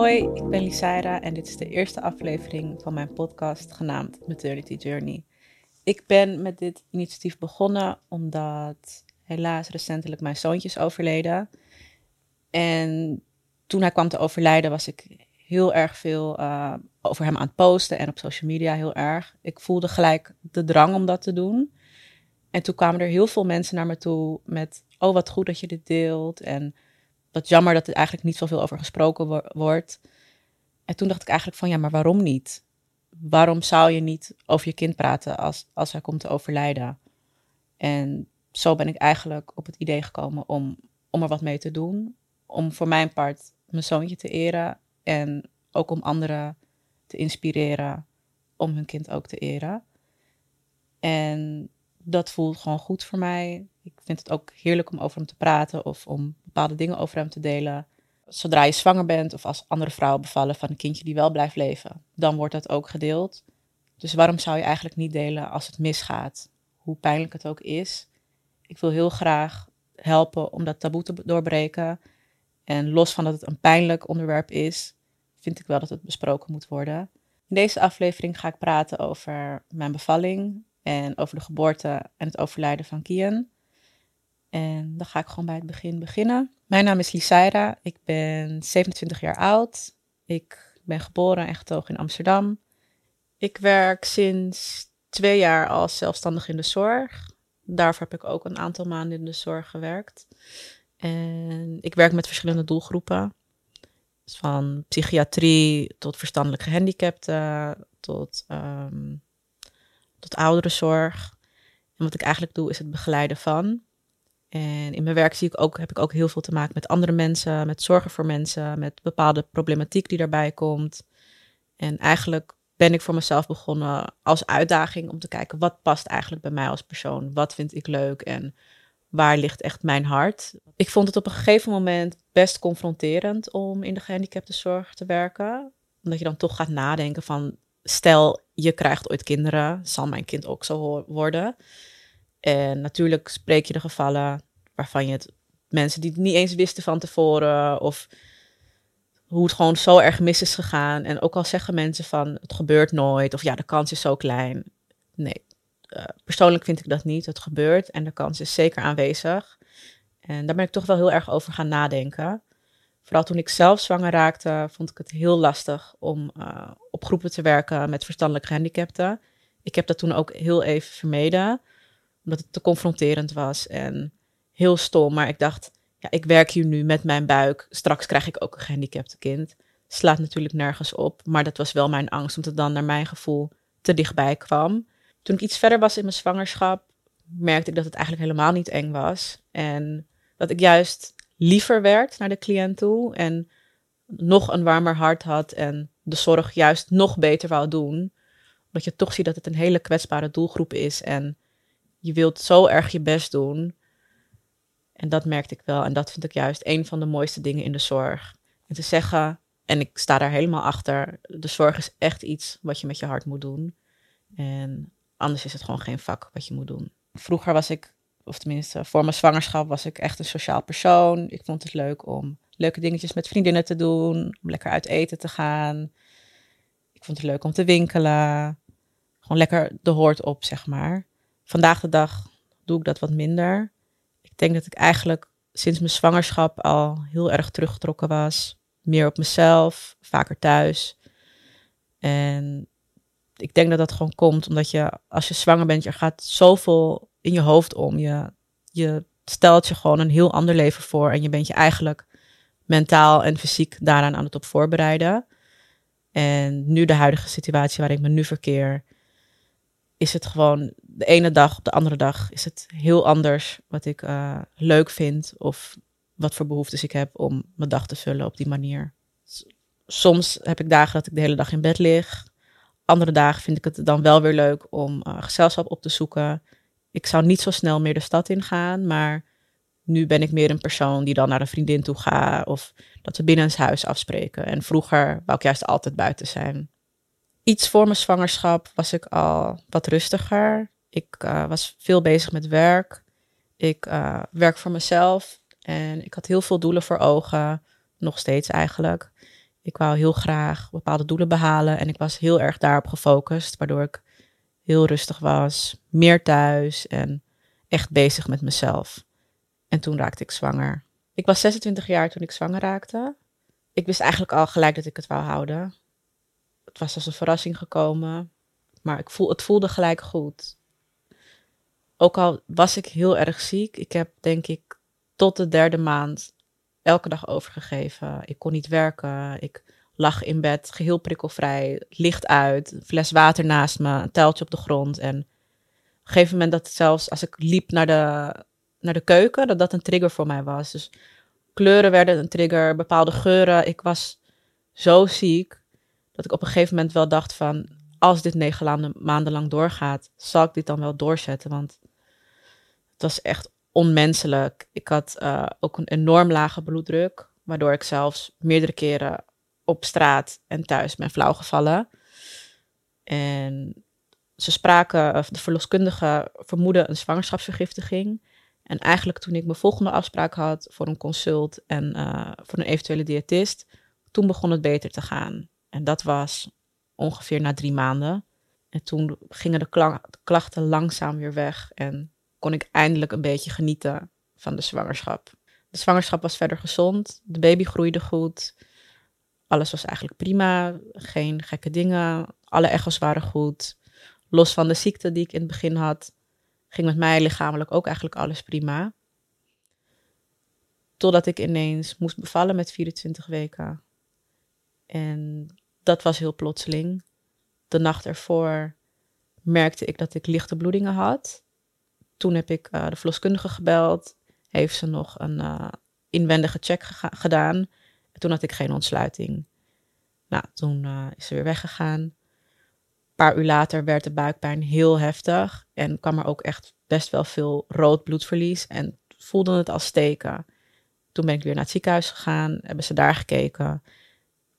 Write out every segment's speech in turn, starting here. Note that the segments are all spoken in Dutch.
Hoi, ik ben Lisaira en dit is de eerste aflevering van mijn podcast genaamd Maternity Journey. Ik ben met dit initiatief begonnen omdat helaas recentelijk mijn zoontje is overleden. En toen hij kwam te overlijden was ik heel erg veel uh, over hem aan het posten en op social media heel erg. Ik voelde gelijk de drang om dat te doen. En toen kwamen er heel veel mensen naar me toe met, oh wat goed dat je dit deelt en wat jammer dat er eigenlijk niet zoveel over gesproken wordt. En toen dacht ik eigenlijk van ja, maar waarom niet? Waarom zou je niet over je kind praten als, als hij komt te overlijden? En zo ben ik eigenlijk op het idee gekomen om, om er wat mee te doen. Om voor mijn part mijn zoontje te eren en ook om anderen te inspireren om hun kind ook te eren. En dat voelt gewoon goed voor mij. Ik vind het ook heerlijk om over hem te praten of om bepaalde dingen over hem te delen. Zodra je zwanger bent of als andere vrouwen bevallen van een kindje die wel blijft leven, dan wordt dat ook gedeeld. Dus waarom zou je eigenlijk niet delen als het misgaat? Hoe pijnlijk het ook is. Ik wil heel graag helpen om dat taboe te doorbreken. En los van dat het een pijnlijk onderwerp is, vind ik wel dat het besproken moet worden. In deze aflevering ga ik praten over mijn bevalling en over de geboorte en het overlijden van Kian. En dan ga ik gewoon bij het begin beginnen. Mijn naam is Lisaira. Ik ben 27 jaar oud. Ik ben geboren en getogen in Amsterdam. Ik werk sinds twee jaar als zelfstandig in de zorg. Daarvoor heb ik ook een aantal maanden in de zorg gewerkt. En ik werk met verschillende doelgroepen. Dus van psychiatrie tot verstandelijk gehandicapten, tot, um, tot ouderenzorg. En wat ik eigenlijk doe is het begeleiden van. En in mijn werk zie ik ook, heb ik ook heel veel te maken met andere mensen, met zorgen voor mensen, met bepaalde problematiek die daarbij komt. En eigenlijk ben ik voor mezelf begonnen als uitdaging om te kijken wat past eigenlijk bij mij als persoon. Wat vind ik leuk en waar ligt echt mijn hart. Ik vond het op een gegeven moment best confronterend om in de gehandicaptenzorg te werken. Omdat je dan toch gaat nadenken van, stel je krijgt ooit kinderen, zal mijn kind ook zo worden? En natuurlijk spreek je de gevallen waarvan je het mensen die het niet eens wisten van tevoren of hoe het gewoon zo erg mis is gegaan. En ook al zeggen mensen van het gebeurt nooit of ja, de kans is zo klein. Nee, uh, persoonlijk vind ik dat niet. Het gebeurt en de kans is zeker aanwezig. En daar ben ik toch wel heel erg over gaan nadenken. Vooral toen ik zelf zwanger raakte, vond ik het heel lastig om uh, op groepen te werken met verstandelijk gehandicapten. Ik heb dat toen ook heel even vermeden, omdat het te confronterend was en heel stom. Maar ik dacht, ja, ik werk hier nu met mijn buik. Straks krijg ik ook een gehandicapte kind. Slaat natuurlijk nergens op, maar dat was wel mijn angst, omdat het dan naar mijn gevoel te dichtbij kwam. Toen ik iets verder was in mijn zwangerschap, merkte ik dat het eigenlijk helemaal niet eng was. En dat ik juist liever werd naar de cliënt toe en nog een warmer hart had en de zorg juist nog beter wou doen. Omdat je toch ziet dat het een hele kwetsbare doelgroep is en je wilt zo erg je best doen. En dat merkte ik wel. En dat vind ik juist een van de mooiste dingen in de zorg. En te zeggen, en ik sta daar helemaal achter, de zorg is echt iets wat je met je hart moet doen. En Anders is het gewoon geen vak wat je moet doen. Vroeger was ik, of tenminste voor mijn zwangerschap, was ik echt een sociaal persoon. Ik vond het leuk om leuke dingetjes met vriendinnen te doen, om lekker uit eten te gaan. Ik vond het leuk om te winkelen. Gewoon lekker de hoort op, zeg maar. Vandaag de dag doe ik dat wat minder. Ik denk dat ik eigenlijk sinds mijn zwangerschap al heel erg teruggetrokken was. Meer op mezelf, vaker thuis. En ik denk dat dat gewoon komt omdat je, als je zwanger bent, er gaat zoveel in je hoofd om. Je, je stelt je gewoon een heel ander leven voor en je bent je eigenlijk mentaal en fysiek daaraan aan het op voorbereiden. En nu de huidige situatie waar ik me nu verkeer, is het gewoon de ene dag op de andere dag is het heel anders wat ik uh, leuk vind of wat voor behoeftes ik heb om mijn dag te vullen op die manier. Soms heb ik dagen dat ik de hele dag in bed lig. Andere dagen vind ik het dan wel weer leuk om uh, gezelschap op te zoeken. Ik zou niet zo snel meer de stad in gaan, maar nu ben ik meer een persoon die dan naar een vriendin toe gaat of dat we binnen huis afspreken. En vroeger wou ik juist altijd buiten zijn. Iets voor mijn zwangerschap was ik al wat rustiger. Ik uh, was veel bezig met werk. Ik uh, werk voor mezelf en ik had heel veel doelen voor ogen. Nog steeds eigenlijk. Ik wou heel graag bepaalde doelen behalen en ik was heel erg daarop gefocust, waardoor ik heel rustig was, meer thuis en echt bezig met mezelf. En toen raakte ik zwanger. Ik was 26 jaar toen ik zwanger raakte. Ik wist eigenlijk al gelijk dat ik het wou houden. Het was als een verrassing gekomen, maar ik voel, het voelde gelijk goed. Ook al was ik heel erg ziek, ik heb denk ik tot de derde maand elke dag overgegeven. Ik kon niet werken. Ik lag in bed, geheel prikkelvrij, licht uit, fles water naast me, een tuiltje op de grond. En op een gegeven moment dat zelfs als ik liep naar de, naar de keuken, dat dat een trigger voor mij was. Dus kleuren werden een trigger, bepaalde geuren. Ik was zo ziek dat ik op een gegeven moment wel dacht van, als dit negen maanden lang doorgaat, zal ik dit dan wel doorzetten? Want het was echt onmenselijk. Ik had uh, ook een enorm lage bloeddruk, waardoor ik zelfs meerdere keren op straat en thuis ben flauwgevallen. En ze spraken, of de verloskundige vermoedde een zwangerschapsvergiftiging. En eigenlijk toen ik mijn volgende afspraak had voor een consult en uh, voor een eventuele diëtist, toen begon het beter te gaan. En dat was ongeveer na drie maanden. En toen gingen de klachten langzaam weer weg en kon ik eindelijk een beetje genieten van de zwangerschap. De zwangerschap was verder gezond, de baby groeide goed, alles was eigenlijk prima, geen gekke dingen, alle echo's waren goed. Los van de ziekte die ik in het begin had, ging met mij lichamelijk ook eigenlijk alles prima. Totdat ik ineens moest bevallen met 24 weken. En dat was heel plotseling. De nacht ervoor merkte ik dat ik lichte bloedingen had. Toen heb ik uh, de verloskundige gebeld. Heeft ze nog een uh, inwendige check gedaan. En toen had ik geen ontsluiting. Nou, toen uh, is ze weer weggegaan. Een paar uur later werd de buikpijn heel heftig. En kwam er ook echt best wel veel rood bloedverlies. En voelde het als steken. Toen ben ik weer naar het ziekenhuis gegaan. Hebben ze daar gekeken.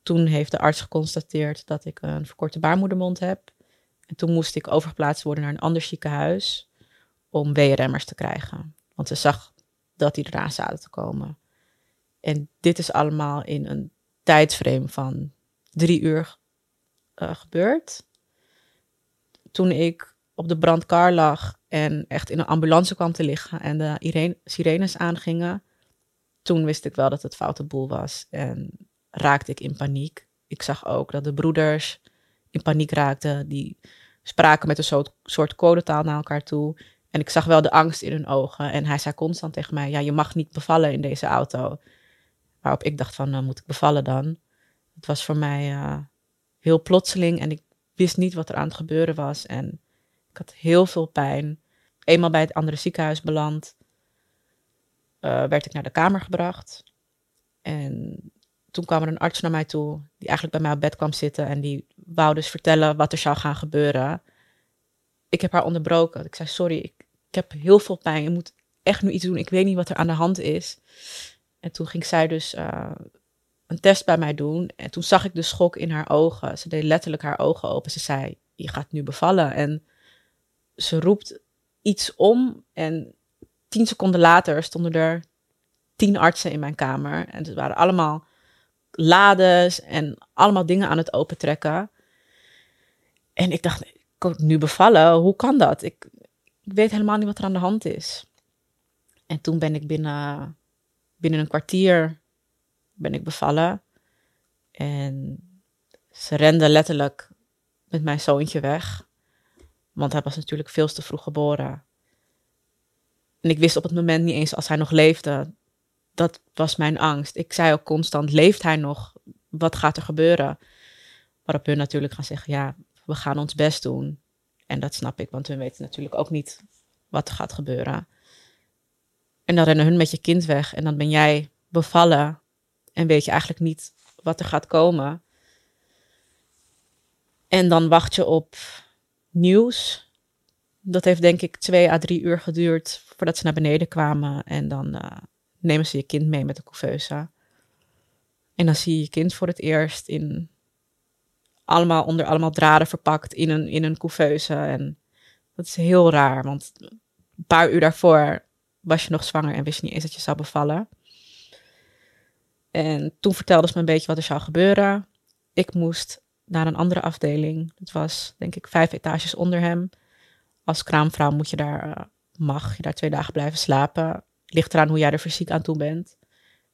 Toen heeft de arts geconstateerd dat ik een verkorte baarmoedermond heb. En toen moest ik overgeplaatst worden naar een ander ziekenhuis om WRM'ers te krijgen. Want ze zag dat die eraan zaten te komen. En dit is allemaal in een tijdsframe van drie uur uh, gebeurd. Toen ik op de brandkar lag en echt in een ambulance kwam te liggen en de sirenes aangingen, toen wist ik wel dat het foute boel was en raakte ik in paniek. Ik zag ook dat de broeders in paniek raakten. Die spraken met een soort, soort codetaal naar elkaar toe. En ik zag wel de angst in hun ogen. En hij zei constant tegen mij: Ja, je mag niet bevallen in deze auto. Waarop ik dacht: van, nou, moet ik bevallen dan? Het was voor mij uh, heel plotseling en ik wist niet wat er aan het gebeuren was. En ik had heel veel pijn. Eenmaal bij het andere ziekenhuis beland, uh, werd ik naar de kamer gebracht. En toen kwam er een arts naar mij toe, die eigenlijk bij mij op bed kwam zitten en die wou dus vertellen wat er zou gaan gebeuren ik heb haar onderbroken. Ik zei, sorry, ik heb heel veel pijn. Je moet echt nu iets doen. Ik weet niet wat er aan de hand is. En toen ging zij dus uh, een test bij mij doen. En toen zag ik de schok in haar ogen. Ze deed letterlijk haar ogen open. Ze zei, je gaat nu bevallen. En ze roept iets om. En tien seconden later stonden er tien artsen in mijn kamer. En het waren allemaal lades en allemaal dingen aan het opentrekken. En ik dacht, nu bevallen. Hoe kan dat? Ik, ik weet helemaal niet wat er aan de hand is. En toen ben ik binnen, binnen een kwartier ben ik bevallen. En ze rende letterlijk met mijn zoontje weg. Want hij was natuurlijk veel te vroeg geboren. En ik wist op het moment niet eens als hij nog leefde. Dat was mijn angst. Ik zei ook constant: leeft hij nog? Wat gaat er gebeuren? Waarop hun natuurlijk gaan zeggen: ja, we gaan ons best doen. En dat snap ik, want we weten natuurlijk ook niet wat er gaat gebeuren. En dan rennen hun met je kind weg en dan ben jij bevallen en weet je eigenlijk niet wat er gaat komen. En dan wacht je op nieuws. Dat heeft denk ik twee à drie uur geduurd voordat ze naar beneden kwamen. En dan uh, nemen ze je kind mee met de couveuse. En dan zie je je kind voor het eerst in allemaal onder allemaal draden verpakt in een, in een couveuse. En dat is heel raar, want een paar uur daarvoor was je nog zwanger en wist je niet eens dat je zou bevallen. En toen vertelde ze me een beetje wat er zou gebeuren. Ik moest naar een andere afdeling. Het was denk ik vijf etages onder hem. Als kraamvrouw moet je daar, uh, mag je daar twee dagen blijven slapen. Ligt eraan hoe jij er fysiek aan toe bent.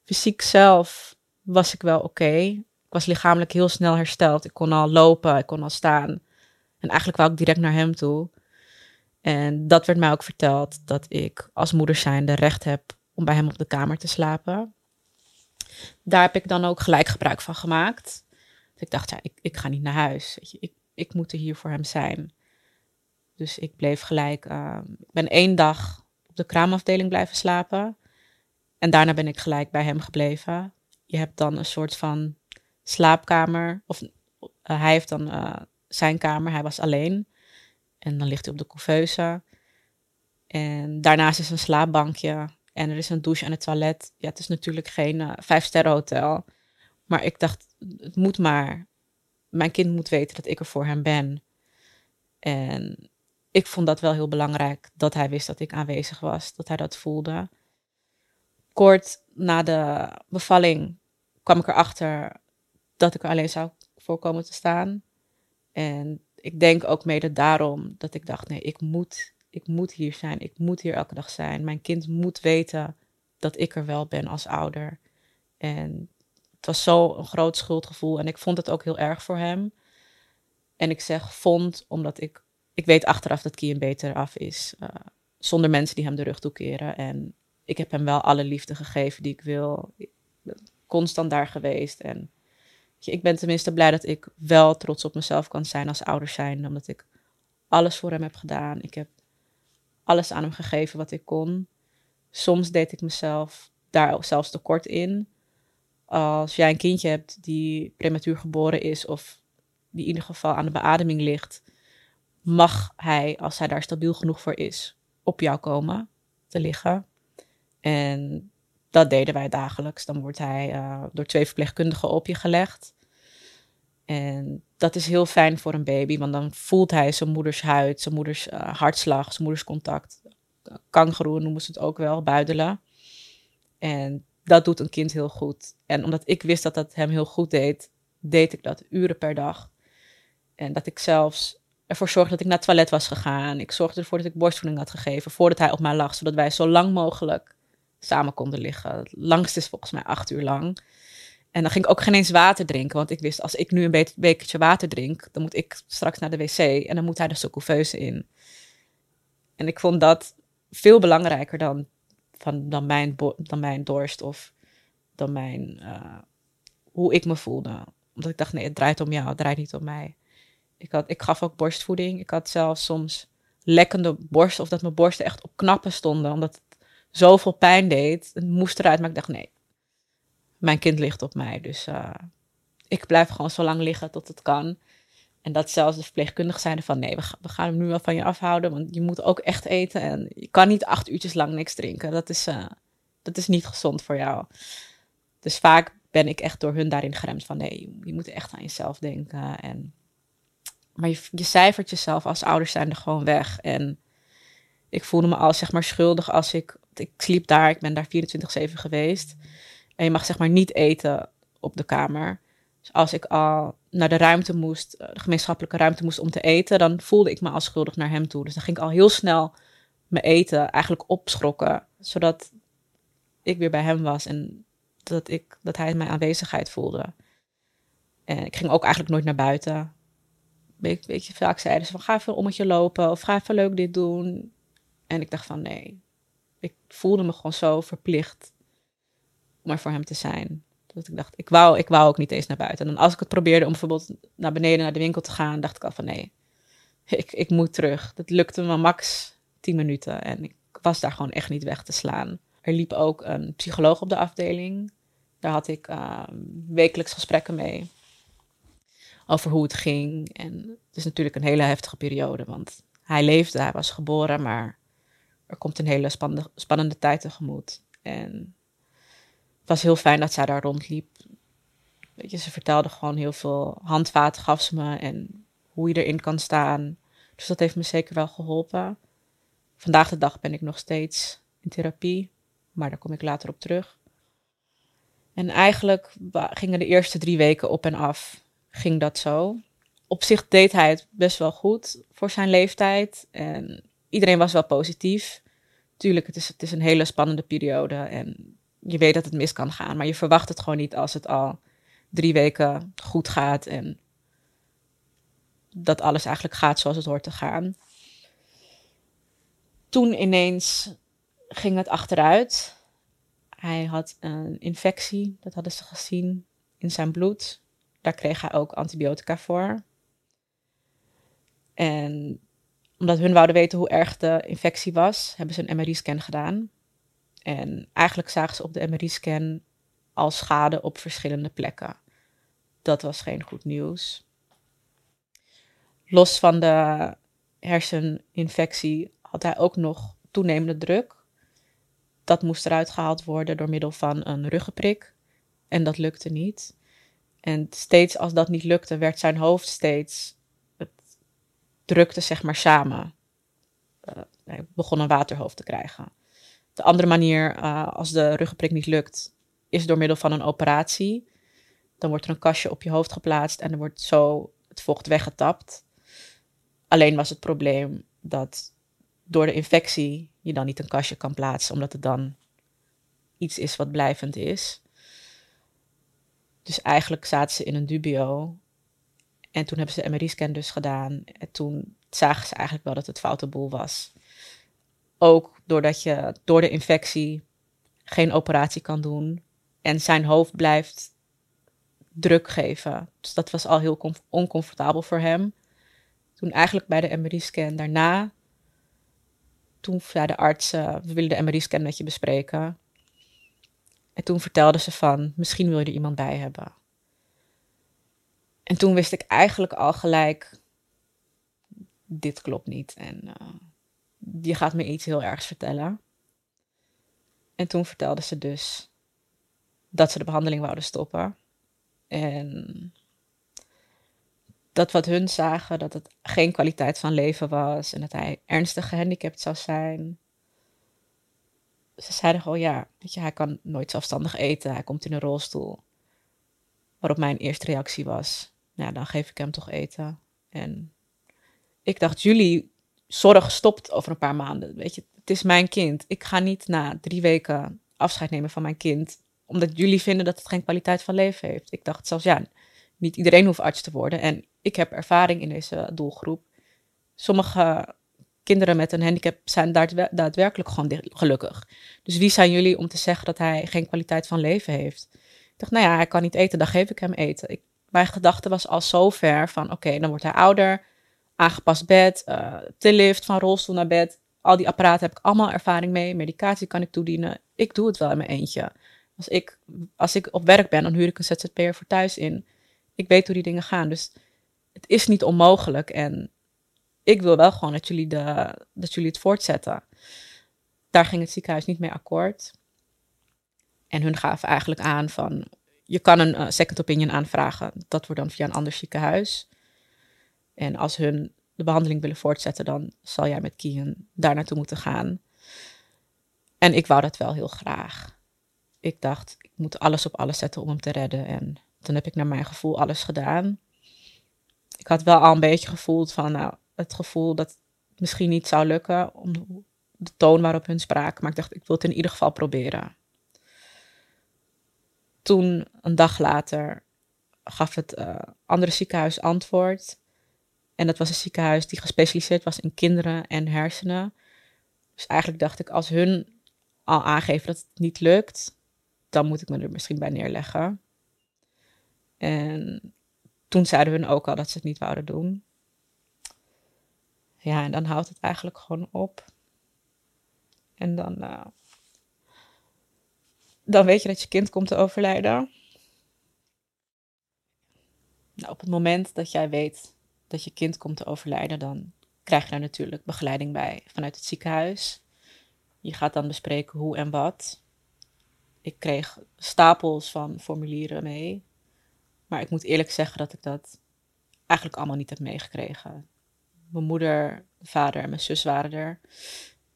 Fysiek zelf was ik wel oké. Ik was lichamelijk heel snel hersteld. Ik kon al lopen, ik kon al staan. En eigenlijk wou ik direct naar hem toe. En dat werd mij ook verteld, dat ik als moeder zijnde recht heb om bij hem op de kamer te slapen. Daar heb ik dan ook gelijk gebruik van gemaakt. Dus ik dacht, ja, ik, ik ga niet naar huis. Weet je, ik, ik moet er hier voor hem zijn. Dus ik bleef gelijk. Uh, ik ben één dag op de kraamafdeling blijven slapen. En daarna ben ik gelijk bij hem gebleven. Je hebt dan een soort van slaapkamer. Of uh, hij heeft dan uh, zijn kamer. Hij was alleen. En dan ligt hij op de couveuse. En daarnaast is een slaapbankje. En er is een douche en een toilet. Ja, het is natuurlijk geen uh, vijf-sterren hotel. Maar ik dacht, het moet maar. Mijn kind moet weten dat ik er voor hem ben. En ik vond dat wel heel belangrijk dat hij wist dat ik aanwezig was, dat hij dat voelde. Kort na de bevalling kwam ik erachter dat ik er alleen zou voorkomen te staan. En ik denk ook mede daarom dat ik dacht: nee, ik moet, ik moet hier zijn. Ik moet hier elke dag zijn. Mijn kind moet weten dat ik er wel ben als ouder. En het was zo een groot schuldgevoel en ik vond het ook heel erg voor hem. En ik zeg vond omdat ik, ik weet achteraf dat Kian beter af is. Uh, zonder mensen die hem de rug toekeren. En ik heb hem wel alle liefde gegeven die ik wil. Constant daar geweest. En ik ben tenminste blij dat ik wel trots op mezelf kan zijn als ouder zijn. Omdat ik alles voor hem heb gedaan. Ik heb alles aan hem gegeven wat ik kon. Soms deed ik mezelf daar zelfs tekort in als jij een kindje hebt die prematuur geboren is of die in ieder geval aan de beademing ligt, mag hij, als hij daar stabiel genoeg voor is, op jou komen te liggen. En dat deden wij dagelijks. Dan wordt hij uh, door twee verpleegkundigen op je gelegd. En dat is heel fijn voor een baby, want dan voelt hij zijn moeders huid, zijn moeders uh, hartslag, zijn moeders contact. Kangeroe noemen ze het ook wel, buidelen. En dat doet een kind heel goed. En omdat ik wist dat dat hem heel goed deed, deed ik dat uren per dag. En dat ik zelfs ervoor zorgde dat ik naar het toilet was gegaan. Ik zorgde ervoor dat ik borstvoeding had gegeven voordat hij op mij lag, zodat wij zo lang mogelijk samen konden liggen. Het langste is volgens mij acht uur lang. En dan ging ik ook geen eens water drinken, want ik wist als ik nu een bekertje water drink, dan moet ik straks naar de wc en dan moet hij de couveuse in. En ik vond dat veel belangrijker dan van, dan, mijn, dan mijn dorst of dan mijn, uh, hoe ik me voelde. Omdat ik dacht, nee, het draait om jou, het draait niet om mij. Ik, had, ik gaf ook borstvoeding. Ik had zelfs soms lekkende borsten of dat mijn borsten echt op knappen stonden, omdat zoveel pijn deed. Het moest eruit, maar ik dacht, nee, mijn kind ligt op mij. Dus uh, ik blijf gewoon zo lang liggen tot het kan. En dat zelfs de verpleegkundigen zeiden van nee, we, gaan hem nu wel van je afhouden, want je moet ook echt eten en je kan niet acht uurtjes lang niks drinken. Dat is, uh, dat is niet gezond voor jou. Dus vaak ben ik echt door hun daarin geremd van nee, je moet echt aan jezelf denken. En, maar je, je cijfert jezelf als ouders zijn er gewoon weg. En ik voelde me al zeg maar schuldig als ik, ik sliep daar, ik ben daar 24-7 geweest. En je mag zeg maar niet eten op de kamer. Dus als ik al naar de ruimte moest, eh, de gemeenschappelijke ruimte moest om te eten, dan voelde ik me al schuldig naar hem toe. Dus dan ging ik al heel snel mijn eten eigenlijk opschrokken, zodat ik weer bij hem was en dat, ik, dat hij mijn aanwezigheid voelde. En ik ging ook eigenlijk nooit naar buiten. Weet, je, vaak zeiden ze van ga even een ommetje lopen of ga even leuk dit doen. En ik dacht van nee, ik voelde me gewoon zo verplicht om er voor hem te zijn. Dat ik dacht, ik wou, ik wou ook niet eens naar buiten. En als ik het probeerde om bijvoorbeeld naar beneden naar de winkel te gaan, dacht ik al van nee, ik, ik moet terug. Dat lukte me max 10 minuten en ik was daar gewoon echt niet weg te slaan. Er liep ook een psycholoog op de afdeling. Daar had ik uh, wekelijks gesprekken mee over hoe het ging. En het is natuurlijk een hele heftige periode, want hij leefde, hij was geboren, maar er komt een hele spannende, spannende tijd tegemoet. En was heel fijn dat zij daar rondliep. Weet je, ze vertelde gewoon heel veel handvaten, gaf ze me en hoe je erin kan staan. Dus dat heeft me zeker wel geholpen. Vandaag de dag ben ik nog steeds in therapie, maar daar kom ik later op terug. En eigenlijk gingen de eerste drie weken op en af, ging dat zo. Op zich deed hij het best wel goed voor zijn leeftijd en iedereen was wel positief. Tuurlijk, het is, het is een hele spannende periode en je weet dat het mis kan gaan, maar je verwacht het gewoon niet als het al drie weken goed gaat en dat alles eigenlijk gaat zoals het hoort te gaan. Toen ineens ging het achteruit. Hij had een infectie, dat hadden ze gezien in zijn bloed. Daar kreeg hij ook antibiotica voor. En omdat hun wouden weten hoe erg de infectie was, hebben ze een MRI-scan gedaan. En eigenlijk zagen ze op de MRI-scan al schade op verschillende plekken. Dat was geen goed nieuws. Los van de herseninfectie had hij ook nog toenemende druk. Dat moest eruit gehaald worden door middel van een ruggenprik. En dat lukte niet. En steeds als dat niet lukte, werd zijn hoofd steeds. Drukte zeg maar samen. Uh, hij begon een waterhoofd te krijgen. De andere manier, uh, als de ruggenprik niet lukt, is door middel van een operatie. Dan wordt er een kastje op je hoofd geplaatst en er wordt zo het vocht weggetapt. Alleen was het probleem dat door de infectie je dan niet een kastje kan plaatsen, omdat het dan iets is wat blijvend is. Dus eigenlijk zaten ze in een dubio. En toen hebben ze de MRI-scan dus gedaan. En toen zagen ze eigenlijk wel dat het foute boel was. Ook doordat je door de infectie geen operatie kan doen. En zijn hoofd blijft druk geven. Dus dat was al heel oncomfortabel voor hem. Toen eigenlijk bij de MRI-scan daarna, toen zei de arts, we willen de MRI-scan met je bespreken. En toen vertelde ze van, misschien wil je er iemand bij hebben. En toen wist ik eigenlijk al gelijk, dit klopt niet. En uh, je gaat me iets heel ergs vertellen. En toen vertelde ze dus dat ze de behandeling wouden stoppen. En dat wat hun zagen, dat het geen kwaliteit van leven was en dat hij ernstig gehandicapt zou zijn. Ze zeiden gewoon, ja, weet je, hij kan nooit zelfstandig eten, hij komt in een rolstoel. Waarop mijn eerste reactie was, nou, dan geef ik hem toch eten. En ik dacht, jullie zorg stopt over een paar maanden, weet je. Het is mijn kind. Ik ga niet na drie weken afscheid nemen van mijn kind, omdat jullie vinden dat het geen kwaliteit van leven heeft. Ik dacht zelfs, ja, niet iedereen hoeft arts te worden. En ik heb ervaring in deze doelgroep. Sommige kinderen met een handicap zijn daadwerkelijk gewoon gelukkig. Dus wie zijn jullie om te zeggen dat hij geen kwaliteit van leven heeft? Ik dacht, nou ja, hij kan niet eten, dan geef ik hem eten. Ik, mijn gedachte was al zo ver van, oké, dan wordt hij ouder, aangepast bed, uh, lift van rolstoel naar bed. Al die apparaten heb ik allemaal ervaring mee. Medicatie kan ik toedienen. Ik doe het wel in mijn eentje. Als ik, als ik op werk ben, dan huur ik een ZZP'er voor thuis in ik weet hoe die dingen gaan. Dus het is niet onmogelijk. En ik wil wel gewoon dat jullie, de, dat jullie het voortzetten. Daar ging het ziekenhuis niet mee akkoord. En hun gaven eigenlijk aan van, je kan een uh, second opinion aanvragen. Dat wordt dan via een ander ziekenhuis. En als hun de behandeling willen voortzetten, dan zal jij met Kian daar naartoe moeten gaan. En ik wou dat wel heel graag. Ik dacht, ik moet alles op alles zetten om hem te redden. En toen heb ik naar mijn gevoel alles gedaan. Ik had wel al een beetje gevoeld van, nou, het gevoel dat het misschien niet zou lukken om de toon waarop hun spraken. Maar ik dacht, ik wil het in ieder geval proberen. Toen, een dag later, gaf het uh, andere ziekenhuis antwoord. En dat was een ziekenhuis die gespecialiseerd was in kinderen en hersenen. Dus eigenlijk dacht ik, als hun al aangeven dat het niet lukt, dan moet ik me er misschien bij neerleggen. En toen zeiden hun ook al dat ze het niet wouden doen. Ja, en dan houdt het eigenlijk gewoon op. En dan, uh, dan weet je dat je kind komt te overlijden. Nou, op het moment dat jij weet dat je kind komt te overlijden, dan krijg je daar natuurlijk begeleiding bij vanuit het ziekenhuis. Je gaat dan bespreken hoe en wat. Ik kreeg stapels van formulieren mee Maar ik moet eerlijk zeggen dat ik dat eigenlijk allemaal niet heb meegekregen. Mijn moeder, vader en mijn zus waren er.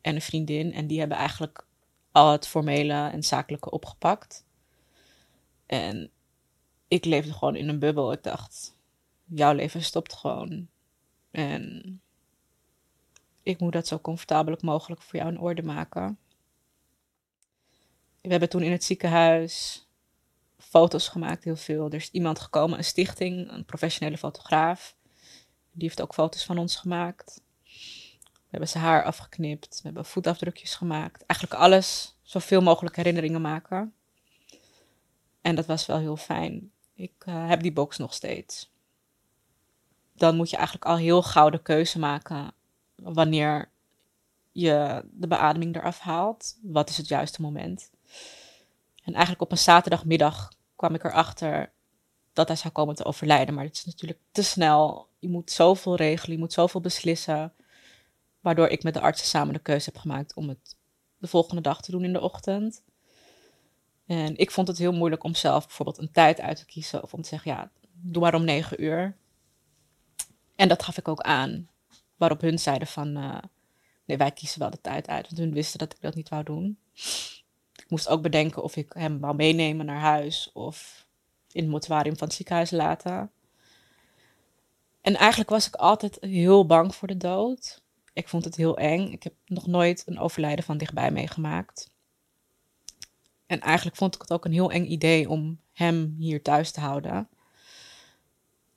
En een vriendin. En die hebben eigenlijk al het formele en zakelijke opgepakt. En ik leefde gewoon in een bubbel. Ik dacht, jouw leven stopt gewoon. En ik moet dat zo comfortabel mogelijk voor jou in orde maken. We hebben toen in het ziekenhuis foto's gemaakt, heel veel. Er is iemand gekomen, een stichting, een professionele fotograaf. Die heeft ook foto's van ons gemaakt. We hebben zijn haar afgeknipt, we hebben voetafdrukjes gemaakt. Eigenlijk alles, zoveel mogelijk herinneringen maken. En dat was wel heel fijn. Ik uh, heb die box nog steeds. Dan moet je eigenlijk al heel gauw de keuze maken wanneer je de beademing eraf haalt. Wat is het juiste moment? En eigenlijk op een zaterdagmiddag kwam ik erachter dat hij zou komen te overlijden. Maar het is natuurlijk te snel. Je moet zoveel regelen, je moet zoveel beslissen. Waardoor ik met de artsen samen de keuze heb gemaakt om het de volgende dag te doen in de ochtend. En ik vond het heel moeilijk om zelf bijvoorbeeld een tijd uit te kiezen. Of om te zeggen, ja, doe maar om negen uur. En dat gaf ik ook aan. Waarop hun zeiden van, uh, nee, wij kiezen wel de tijd uit. Want hun wisten dat ik dat niet wou doen. Ik moest ook bedenken of ik hem wou meenemen naar huis. Of in het mortuarium van het ziekenhuis laten. En eigenlijk was ik altijd heel bang voor de dood. Ik vond het heel eng. Ik heb nog nooit een overlijden van dichtbij meegemaakt. En eigenlijk vond ik het ook een heel eng idee om hem hier thuis te houden.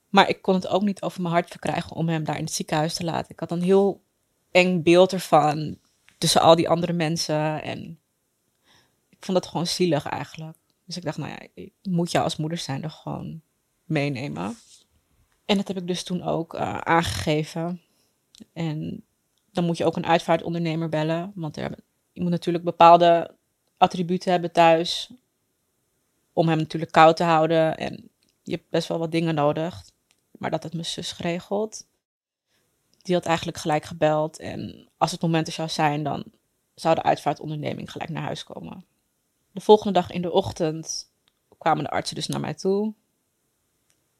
Maar ik kon het ook niet over mijn hart verkrijgen om hem daar in het ziekenhuis te laten. Ik had een heel eng beeld ervan tussen al die andere mensen. En ik vond dat gewoon zielig eigenlijk. Dus ik dacht, nou ja, ik moet jou als moeder zijn er gewoon meenemen. En dat heb ik dus toen ook uh, aangegeven. En dan moet je ook een uitvaartondernemer bellen. Want er, je moet natuurlijk bepaalde attributen hebben thuis. Om hem natuurlijk koud te houden. En je hebt best wel wat dingen nodig. Maar dat had mijn zus geregeld. Die had eigenlijk gelijk gebeld. En als het moment er zou zijn, dan zou de uitvaartonderneming gelijk naar huis komen. De volgende dag in de ochtend kwamen de artsen dus naar mij toe.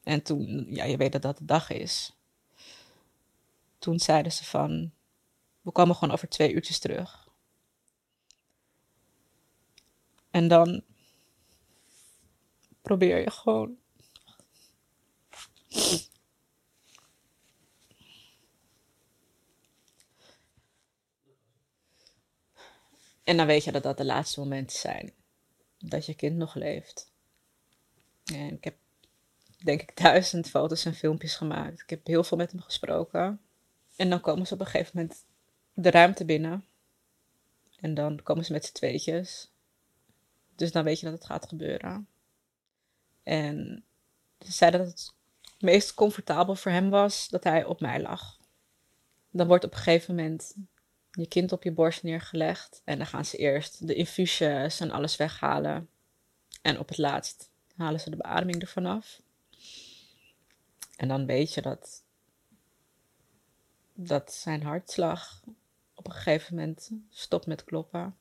En toen, ja, je weet dat dat de dag is. Toen zeiden ze van, we komen gewoon over twee uurtjes terug. En dan probeer je gewoon. En dan weet je dat dat de laatste momenten zijn. Dat je kind nog leeft. En ik heb denk ik duizend foto's en filmpjes gemaakt. Ik heb heel veel met hem gesproken. En dan komen ze op een gegeven moment de ruimte binnen. En dan komen ze met z'n tweetjes. Dus dan weet je dat het gaat gebeuren. En ze zeiden dat het meest comfortabel voor hem was dat hij op mij lag. Dan wordt op een gegeven moment je kind op je borst neergelegd. En dan gaan ze eerst de infusies en alles weghalen. En op het laatst halen ze de beademing ervan af. En dan weet je dat, dat zijn hartslag op een gegeven moment stopt met kloppen.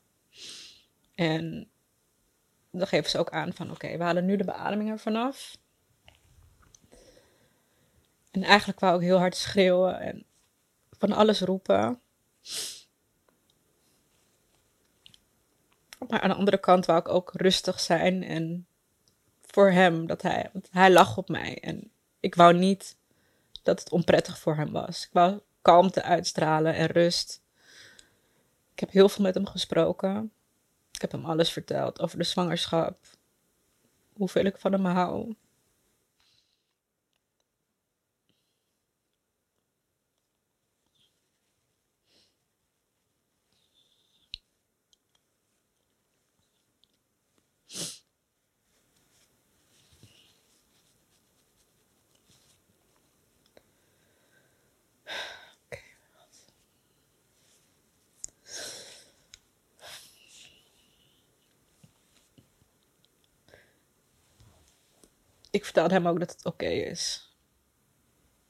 En dan geven ze ook aan van oké, we halen nu de beademing ervan af. En eigenlijk wou ik heel hard schreeuwen en van alles roepen. Maar aan de andere kant wou ik ook rustig zijn en voor hem, dat hij, want hij lag op mij. En ik wou niet dat het onprettig voor hem was. Ik wou kalmte uitstralen en rust. Ik heb heel veel met hem gesproken. Ik heb hem alles verteld over de zwangerschap. Hoeveel ik van hem hou. Ik vertelde hem ook dat het oké is.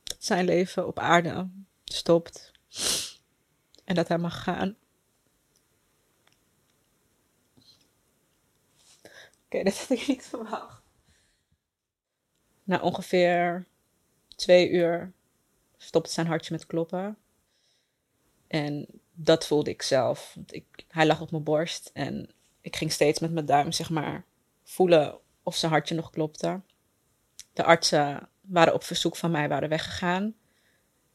Dat zijn leven op aarde stopt. En dat hij mag gaan. Oké, dat had ik niet verwacht. Na ongeveer twee uur stopte zijn hartje met kloppen. En dat voelde ik zelf. Want ik, hij lag op mijn borst en ik ging steeds met mijn duim, zeg maar, voelen of zijn hartje nog klopte. De artsen waren op verzoek van mij waren weggegaan.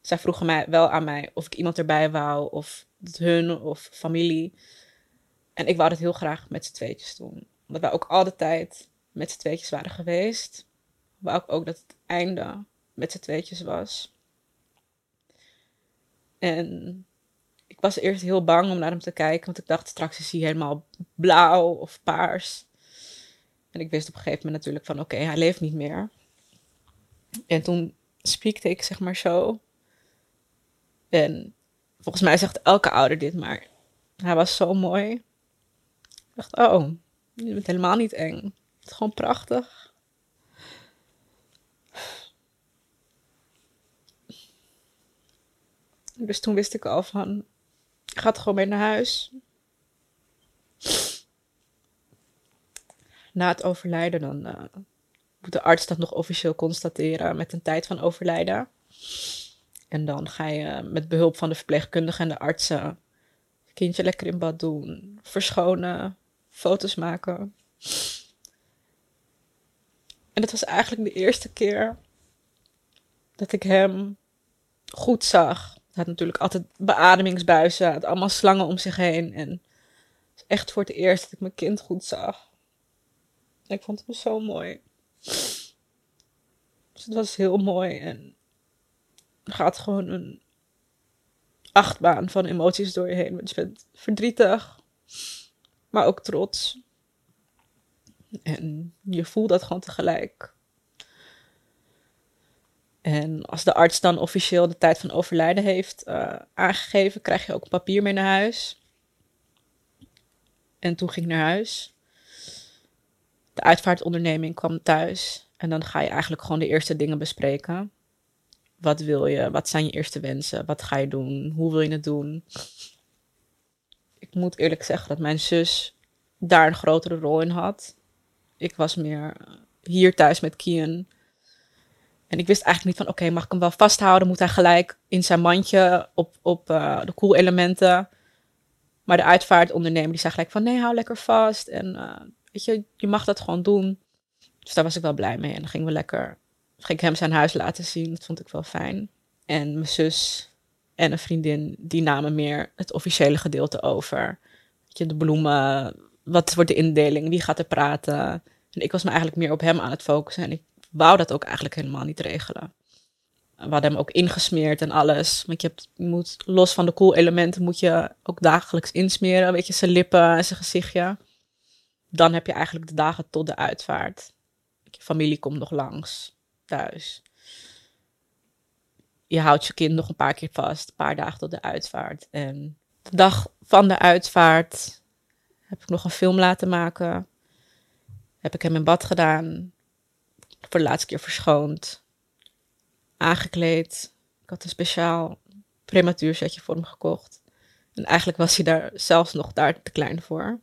Zij vroegen mij wel aan mij of ik iemand erbij wou, of hun of familie. En ik wou het heel graag met z'n tweetjes doen. Omdat wij ook al de tijd met z'n tweetjes waren geweest. Wou ik ook dat het einde met z'n tweetjes was. En ik was eerst heel bang om naar hem te kijken, want ik dacht straks is hij helemaal blauw of paars. En ik wist op een gegeven moment natuurlijk van oké, hij leeft niet meer. En toen spiekte ik zeg maar zo. En volgens mij zegt elke ouder dit, maar hij was zo mooi. Ik dacht, oh, je bent helemaal niet eng. Het is gewoon prachtig. Dus toen wist ik al van, gaat gewoon mee naar huis. Na het overlijden dan uh, de arts dat nog officieel constateren met een tijd van overlijden. En dan ga je met behulp van de verpleegkundige en de artsen kindje lekker in bad doen, verschonen, foto's maken. En het was eigenlijk de eerste keer dat ik hem goed zag. Hij had natuurlijk altijd beademingsbuizen, had allemaal slangen om zich heen. En echt voor het eerst dat ik mijn kind goed zag. Ik vond hem zo mooi. Dus het was heel mooi en gaat gewoon een achtbaan van emoties door je heen. Want je bent verdrietig, maar ook trots. En je voelt dat gewoon tegelijk. En als de arts dan officieel de tijd van overlijden heeft uh, aangegeven, krijg je ook papier mee naar huis. En toen ging ik naar huis. De uitvaartonderneming kwam thuis. En dan ga je eigenlijk gewoon de eerste dingen bespreken. Wat wil je? Wat zijn je eerste wensen? Wat ga je doen? Hoe wil je het doen? Ik moet eerlijk zeggen dat mijn zus daar een grotere rol in had. Ik was meer hier thuis met Kian. En ik wist eigenlijk niet van, oké, mag ik hem wel vasthouden? Moet hij gelijk in zijn mandje op, op uh, de koelelementen? Maar de uitvaartondernemer die zei gelijk van, nee, hou lekker vast. En uh, weet je, je mag dat gewoon doen. Dus daar was ik wel blij mee. En dan gingen we lekker, ging ik hem zijn huis laten zien. Dat vond ik wel fijn. En mijn zus en een vriendin, die namen meer het officiële gedeelte over. Weet je, de bloemen, wat wordt de indeling, wie gaat er praten. En ik was me eigenlijk meer op hem aan het focussen. En ik wou dat ook eigenlijk helemaal niet regelen. We hadden hem ook ingesmeerd en alles. Want je, hebt, moet los van de cool elementen moet je ook dagelijks insmeren. Weet je, zijn lippen en zijn gezichtje. Dan heb je eigenlijk de dagen tot de uitvaart. Familie komt nog langs thuis. Je houdt je kind nog een paar keer vast, een paar dagen tot de uitvaart. En de dag van de uitvaart heb ik nog een film laten maken. Heb ik hem in bad gedaan. Voor de laatste keer verschoond. Aangekleed. Ik had een speciaal prematuursetje voor hem gekocht. En eigenlijk was hij daar zelfs nog daar te klein voor.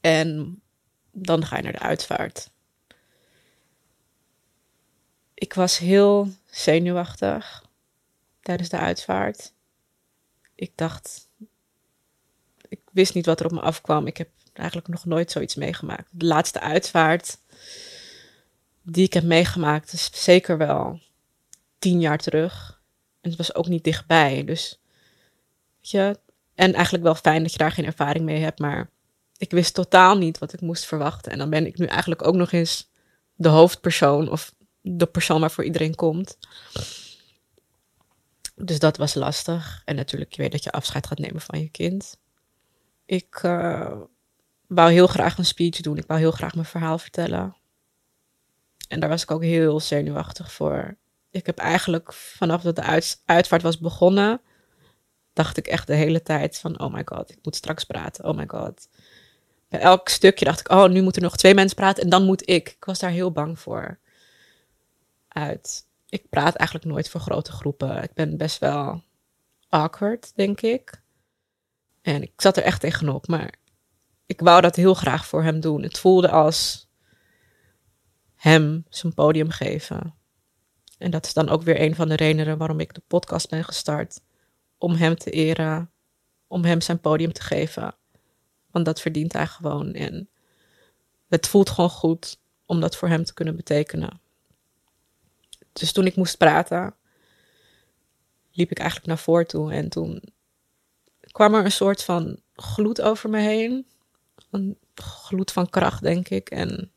En dan ga je naar de uitvaart. Ik was heel zenuwachtig tijdens de uitvaart. Ik dacht, ik wist niet wat er op me afkwam. Ik heb eigenlijk nog nooit zoiets meegemaakt. De laatste uitvaart die ik heb meegemaakt is zeker wel tien jaar terug. En het was ook niet dichtbij. Dus, weet je, en eigenlijk wel fijn dat je daar geen ervaring mee hebt, maar ik wist totaal niet wat ik moest verwachten. En dan ben ik nu eigenlijk ook nog eens de hoofdpersoon of de persoon waarvoor iedereen komt. Dus dat was lastig. En natuurlijk, je weet dat je afscheid gaat nemen van je kind. Ik uh, wou heel graag een speech doen. Ik wou heel graag mijn verhaal vertellen. En daar was ik ook heel zenuwachtig voor. Ik heb eigenlijk vanaf dat de uitvaart was begonnen, dacht ik echt de hele tijd van, oh my god, ik moet straks praten. Oh my god bij elk stukje dacht ik, oh, nu moeten er nog twee mensen praten en dan moet ik. Ik was daar heel bang voor. Uit. Ik praat eigenlijk nooit voor grote groepen. Ik ben best wel awkward, denk ik. En ik zat er echt tegenop, maar ik wou dat heel graag voor hem doen. Het voelde als hem zijn podium geven. En dat is dan ook weer een van de redenen waarom ik de podcast ben gestart. Om hem te eren, om hem zijn podium te geven. Want dat verdient hij gewoon. En het voelt gewoon goed om dat voor hem te kunnen betekenen. Dus toen ik moest praten, liep ik eigenlijk naar voren toe. En toen kwam er een soort van gloed over me heen. Een gloed van kracht, denk ik. En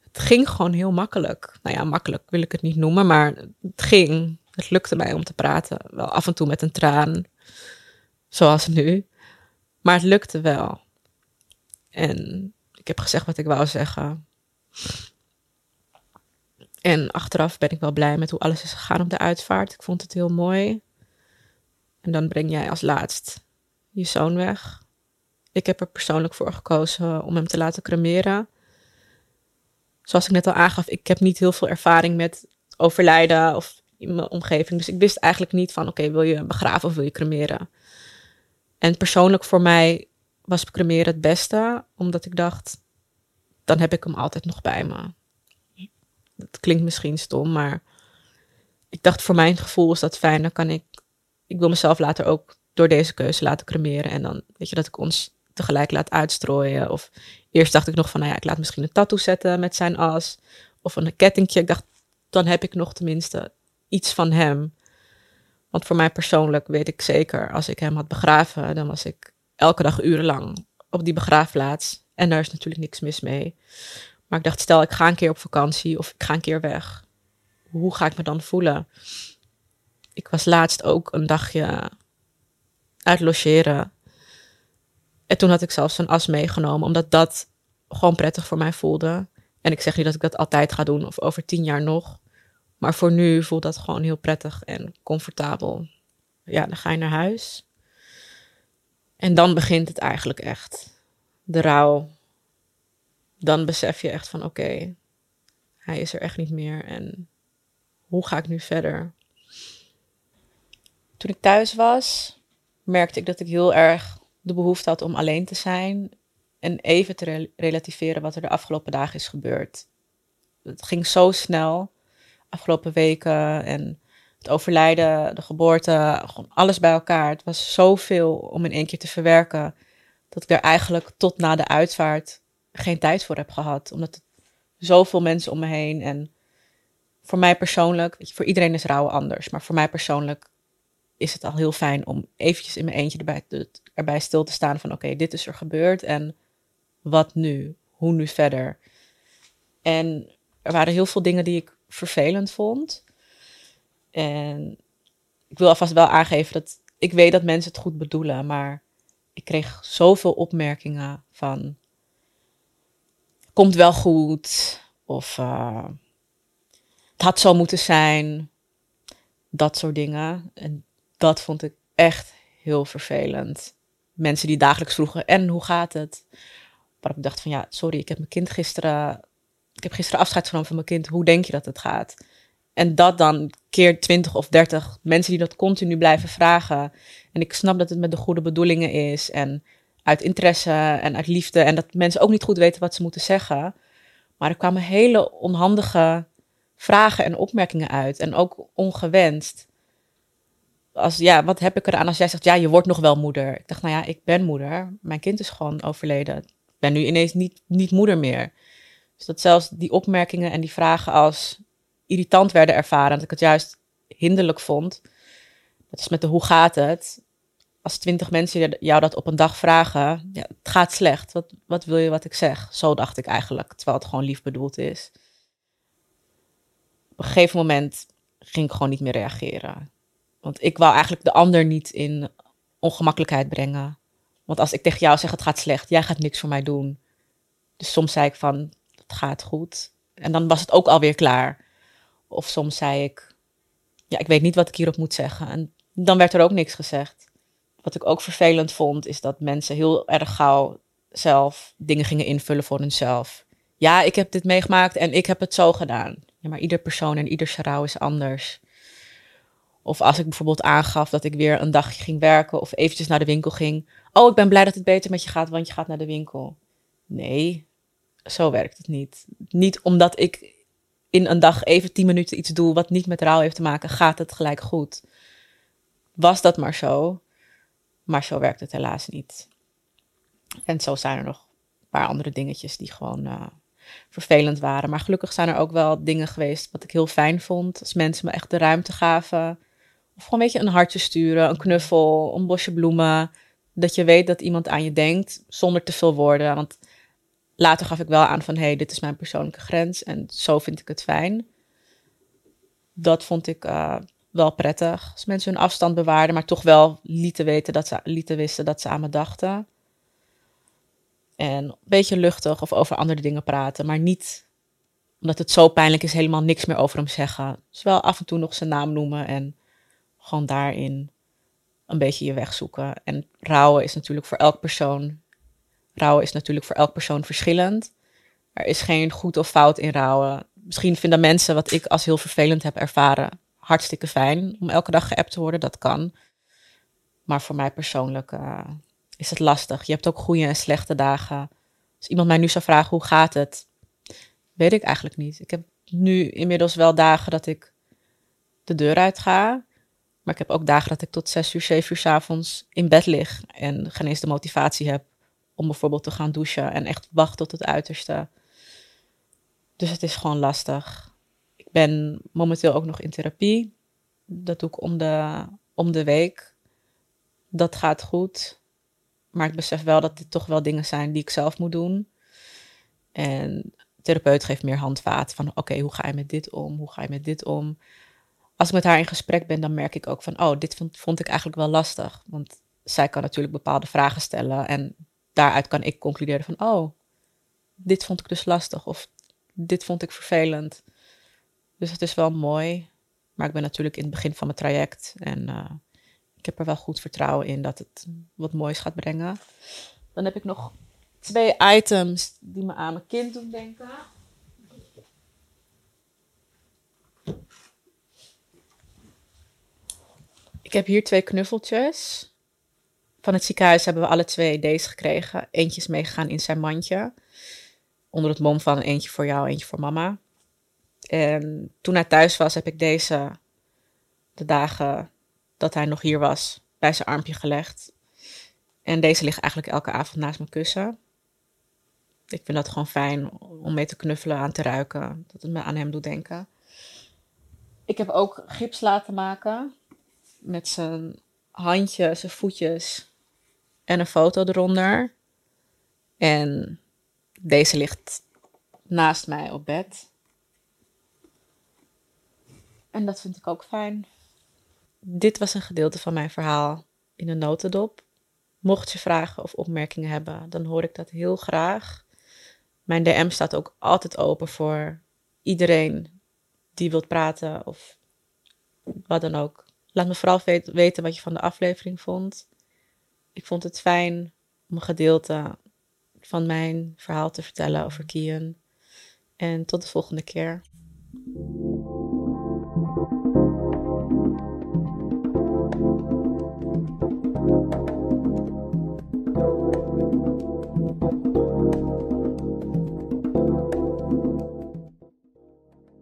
het ging gewoon heel makkelijk. Nou ja, makkelijk wil ik het niet noemen, maar het ging. Het lukte mij om te praten. Wel af en toe met een traan, zoals nu. Maar het lukte wel. En ik heb gezegd wat ik wou zeggen. En achteraf ben ik wel blij met hoe alles is gegaan op de uitvaart. Ik vond het heel mooi. En dan breng jij als laatst je zoon weg. Ik heb er persoonlijk voor gekozen om hem te laten cremeren. Zoals ik net al aangaf, ik heb niet heel veel ervaring met overlijden of in mijn omgeving. Dus ik wist eigenlijk niet van, oké, wil je begraven of wil je cremeren? En persoonlijk voor mij was cremeren het beste, omdat ik dacht, dan heb ik hem altijd nog bij me. Dat klinkt misschien stom, maar ik dacht voor mijn gevoel is dat fijn. Dan kan ik, ik wil mezelf later ook door deze keuze laten cremeren. En dan weet je dat ik ons tegelijk laat uitstrooien. Of eerst dacht ik nog van, nou ja, ik laat misschien een tattoo zetten met zijn as. Of een kettingje. Ik dacht, dan heb ik nog tenminste iets van hem. Want voor mij persoonlijk weet ik zeker, als ik hem had begraven, dan was ik elke dag urenlang op die begraafplaats. En daar is natuurlijk niks mis mee. Maar ik dacht, stel ik ga een keer op vakantie of ik ga een keer weg. Hoe ga ik me dan voelen? Ik was laatst ook een dagje uit logeren. En toen had ik zelfs een as meegenomen, omdat dat gewoon prettig voor mij voelde. En ik zeg niet dat ik dat altijd ga doen of over tien jaar nog. Maar voor nu voelt dat gewoon heel prettig en comfortabel. Ja, dan ga je naar huis. En dan begint het eigenlijk echt. De rouw. Dan besef je echt van oké, hij is er echt niet meer. En hoe ga ik nu verder? Toen ik thuis was, merkte ik dat ik heel erg de behoefte had om alleen te zijn. En even te relativeren wat er de afgelopen dagen is gebeurd. Het ging zo snel, afgelopen weken. En het overlijden, de geboorte, gewoon alles bij elkaar. Het was zoveel om in één keer te verwerken. Dat ik er eigenlijk tot na de uitvaart geen tijd voor heb gehad. Omdat het zoveel mensen om me heen. En voor mij persoonlijk, voor iedereen is rouw anders. Maar voor mij persoonlijk is het al heel fijn om eventjes in mijn eentje erbij, erbij stil te staan van oké, dit is er gebeurd en wat nu? Hoe nu verder? En er waren heel veel dingen die ik vervelend vond. En ik wil alvast wel aangeven dat ik weet dat mensen het goed bedoelen, maar ik kreeg zoveel opmerkingen van komt wel goed of uh, het had zo moeten zijn, dat soort dingen. En dat vond ik echt heel vervelend. Mensen die dagelijks vroegen, en hoe gaat het? Maar ik dacht van ja, sorry, ik heb mijn kind gisteren, ik heb gisteren afscheid genomen van mijn kind. Hoe denk je dat het gaat? En dat dan keer 20 of 30 mensen die dat continu blijven vragen. En ik snap dat het met de goede bedoelingen is en uit interesse en uit liefde. En dat mensen ook niet goed weten wat ze moeten zeggen. Maar er kwamen hele onhandige vragen en opmerkingen uit. En ook ongewenst als, ja, wat heb ik eraan als jij zegt, ja, je wordt nog wel moeder. Ik dacht, nou ja, ik ben moeder. Mijn kind is gewoon overleden. Ik ben nu ineens niet, niet moeder meer. Dus dat zelfs die opmerkingen en die vragen als irritant werden ervaren. Dat ik het juist hinderlijk vond. Dat is met de hoe gaat het? Als twintig mensen jou dat op een dag vragen, ja, het gaat slecht. Wat, wat wil je wat ik zeg? Zo dacht ik eigenlijk, terwijl het gewoon lief bedoeld is. Op een gegeven moment ging ik gewoon niet meer reageren. Want ik wou eigenlijk de ander niet in ongemakkelijkheid brengen. Want als ik tegen jou zeg het gaat slecht, jij gaat niks voor mij doen. Dus soms zei ik van het gaat goed. En dan was het ook alweer klaar. Of soms zei ik, ja, ik weet niet wat ik hierop moet zeggen. En dan werd er ook niks gezegd. Wat ik ook vervelend vond, is dat mensen heel erg gauw zelf dingen gingen invullen voor hunzelf. Ja, ik heb dit meegemaakt en ik heb het zo gedaan. Ja, maar ieder persoon en ieder rouw is anders. Of als ik bijvoorbeeld aangaf dat ik weer een dagje ging werken of eventjes naar de winkel ging. Oh, ik ben blij dat het beter met je gaat, want je gaat naar de winkel. Nee, Zo werkt het niet. Niet omdat ik in een dag even tien minuten iets doe wat niet met rouw heeft te maken, gaat het gelijk goed. Was dat maar zo. Maar zo werkt het helaas niet. En zo zijn er nog een paar andere dingetjes die gewoon uh, vervelend waren. Maar gelukkig zijn er ook wel dingen geweest wat ik heel fijn vond. Als mensen me echt de ruimte gaven. Of gewoon een beetje een hartje sturen, een knuffel, een bosje bloemen. Dat je weet dat iemand aan je denkt zonder te veel woorden. Want later gaf ik wel aan van hé, hey, dit is mijn persoonlijke grens en zo vind ik het fijn. Dat vond ik uh, wel prettig. Als mensen hun afstand bewaarden, maar toch wel lieten, weten dat ze, lieten wisten dat ze aan me dachten. En een beetje luchtig of over andere dingen praten, maar niet omdat het zo pijnlijk is, helemaal niks meer over hem zeggen. Dus wel af en toe nog zijn naam noemen en gewoon daarin een beetje je weg zoeken. En rouwen is natuurlijk voor elk persoon. Rouwen is natuurlijk voor elk persoon verschillend. Er is geen goed of fout in rouwen. Misschien vinden mensen wat ik als heel vervelend heb ervaren hartstikke fijn om elke dag geappt te worden. Dat kan. Maar voor mij persoonlijk uh, is het lastig. Je hebt ook goede en slechte dagen. Als iemand mij nu zou vragen hoe gaat het, weet ik eigenlijk niet. Ik heb nu inmiddels wel dagen dat ik de deur uit ga. Maar ik heb ook dagen dat ik tot zes uur, zeven uur s avonds in bed lig. En geen eens de motivatie heb om bijvoorbeeld te gaan douchen. En echt wacht tot het uiterste. Dus het is gewoon lastig. Ik ben momenteel ook nog in therapie. Dat doe ik om de, om de week. Dat gaat goed. Maar ik besef wel dat dit toch wel dingen zijn die ik zelf moet doen. En therapeut geeft meer handvaat van oké, hoe ga je met dit om? Hoe ga je met dit om? Als ik met haar in gesprek ben, dan merk ik ook van oh, dit vond, vond ik eigenlijk wel lastig. Want zij kan natuurlijk bepaalde vragen stellen en daaruit kan ik concluderen van oh, dit vond ik dus lastig of dit vond ik vervelend. Dus het is wel mooi. Maar ik ben natuurlijk in het begin van mijn traject en uh, ik heb er wel goed vertrouwen in dat het wat moois gaat brengen. Dan heb ik nog twee items die me aan mijn kind doen denken. Ik heb hier twee knuffeltjes. Van het ziekenhuis hebben we alle twee deze gekregen. Eentje is meegegaan in zijn mandje. Onder het mom van eentje voor jou, eentje voor mama. En toen hij thuis was, heb ik deze de dagen dat hij nog hier was, bij zijn armpje gelegd. En deze ligt eigenlijk elke avond naast mijn kussen. Ik vind dat gewoon fijn om mee te knuffelen, aan te ruiken. Dat het me aan hem doet denken. Ik heb ook gips laten maken. Met zijn handje, zijn voetjes en een foto eronder. En deze ligt naast mij op bed. En dat vind ik ook fijn. Dit was een gedeelte van mijn verhaal in een notendop. Mocht je vragen of opmerkingen hebben, dan hoor ik dat heel graag. Mijn DM staat ook altijd open voor iedereen die wilt praten of wat dan ook. Laat me vooral weten wat je van de aflevering vond. Ik vond het fijn om een gedeelte van mijn verhaal te vertellen over Kian. En tot de volgende keer.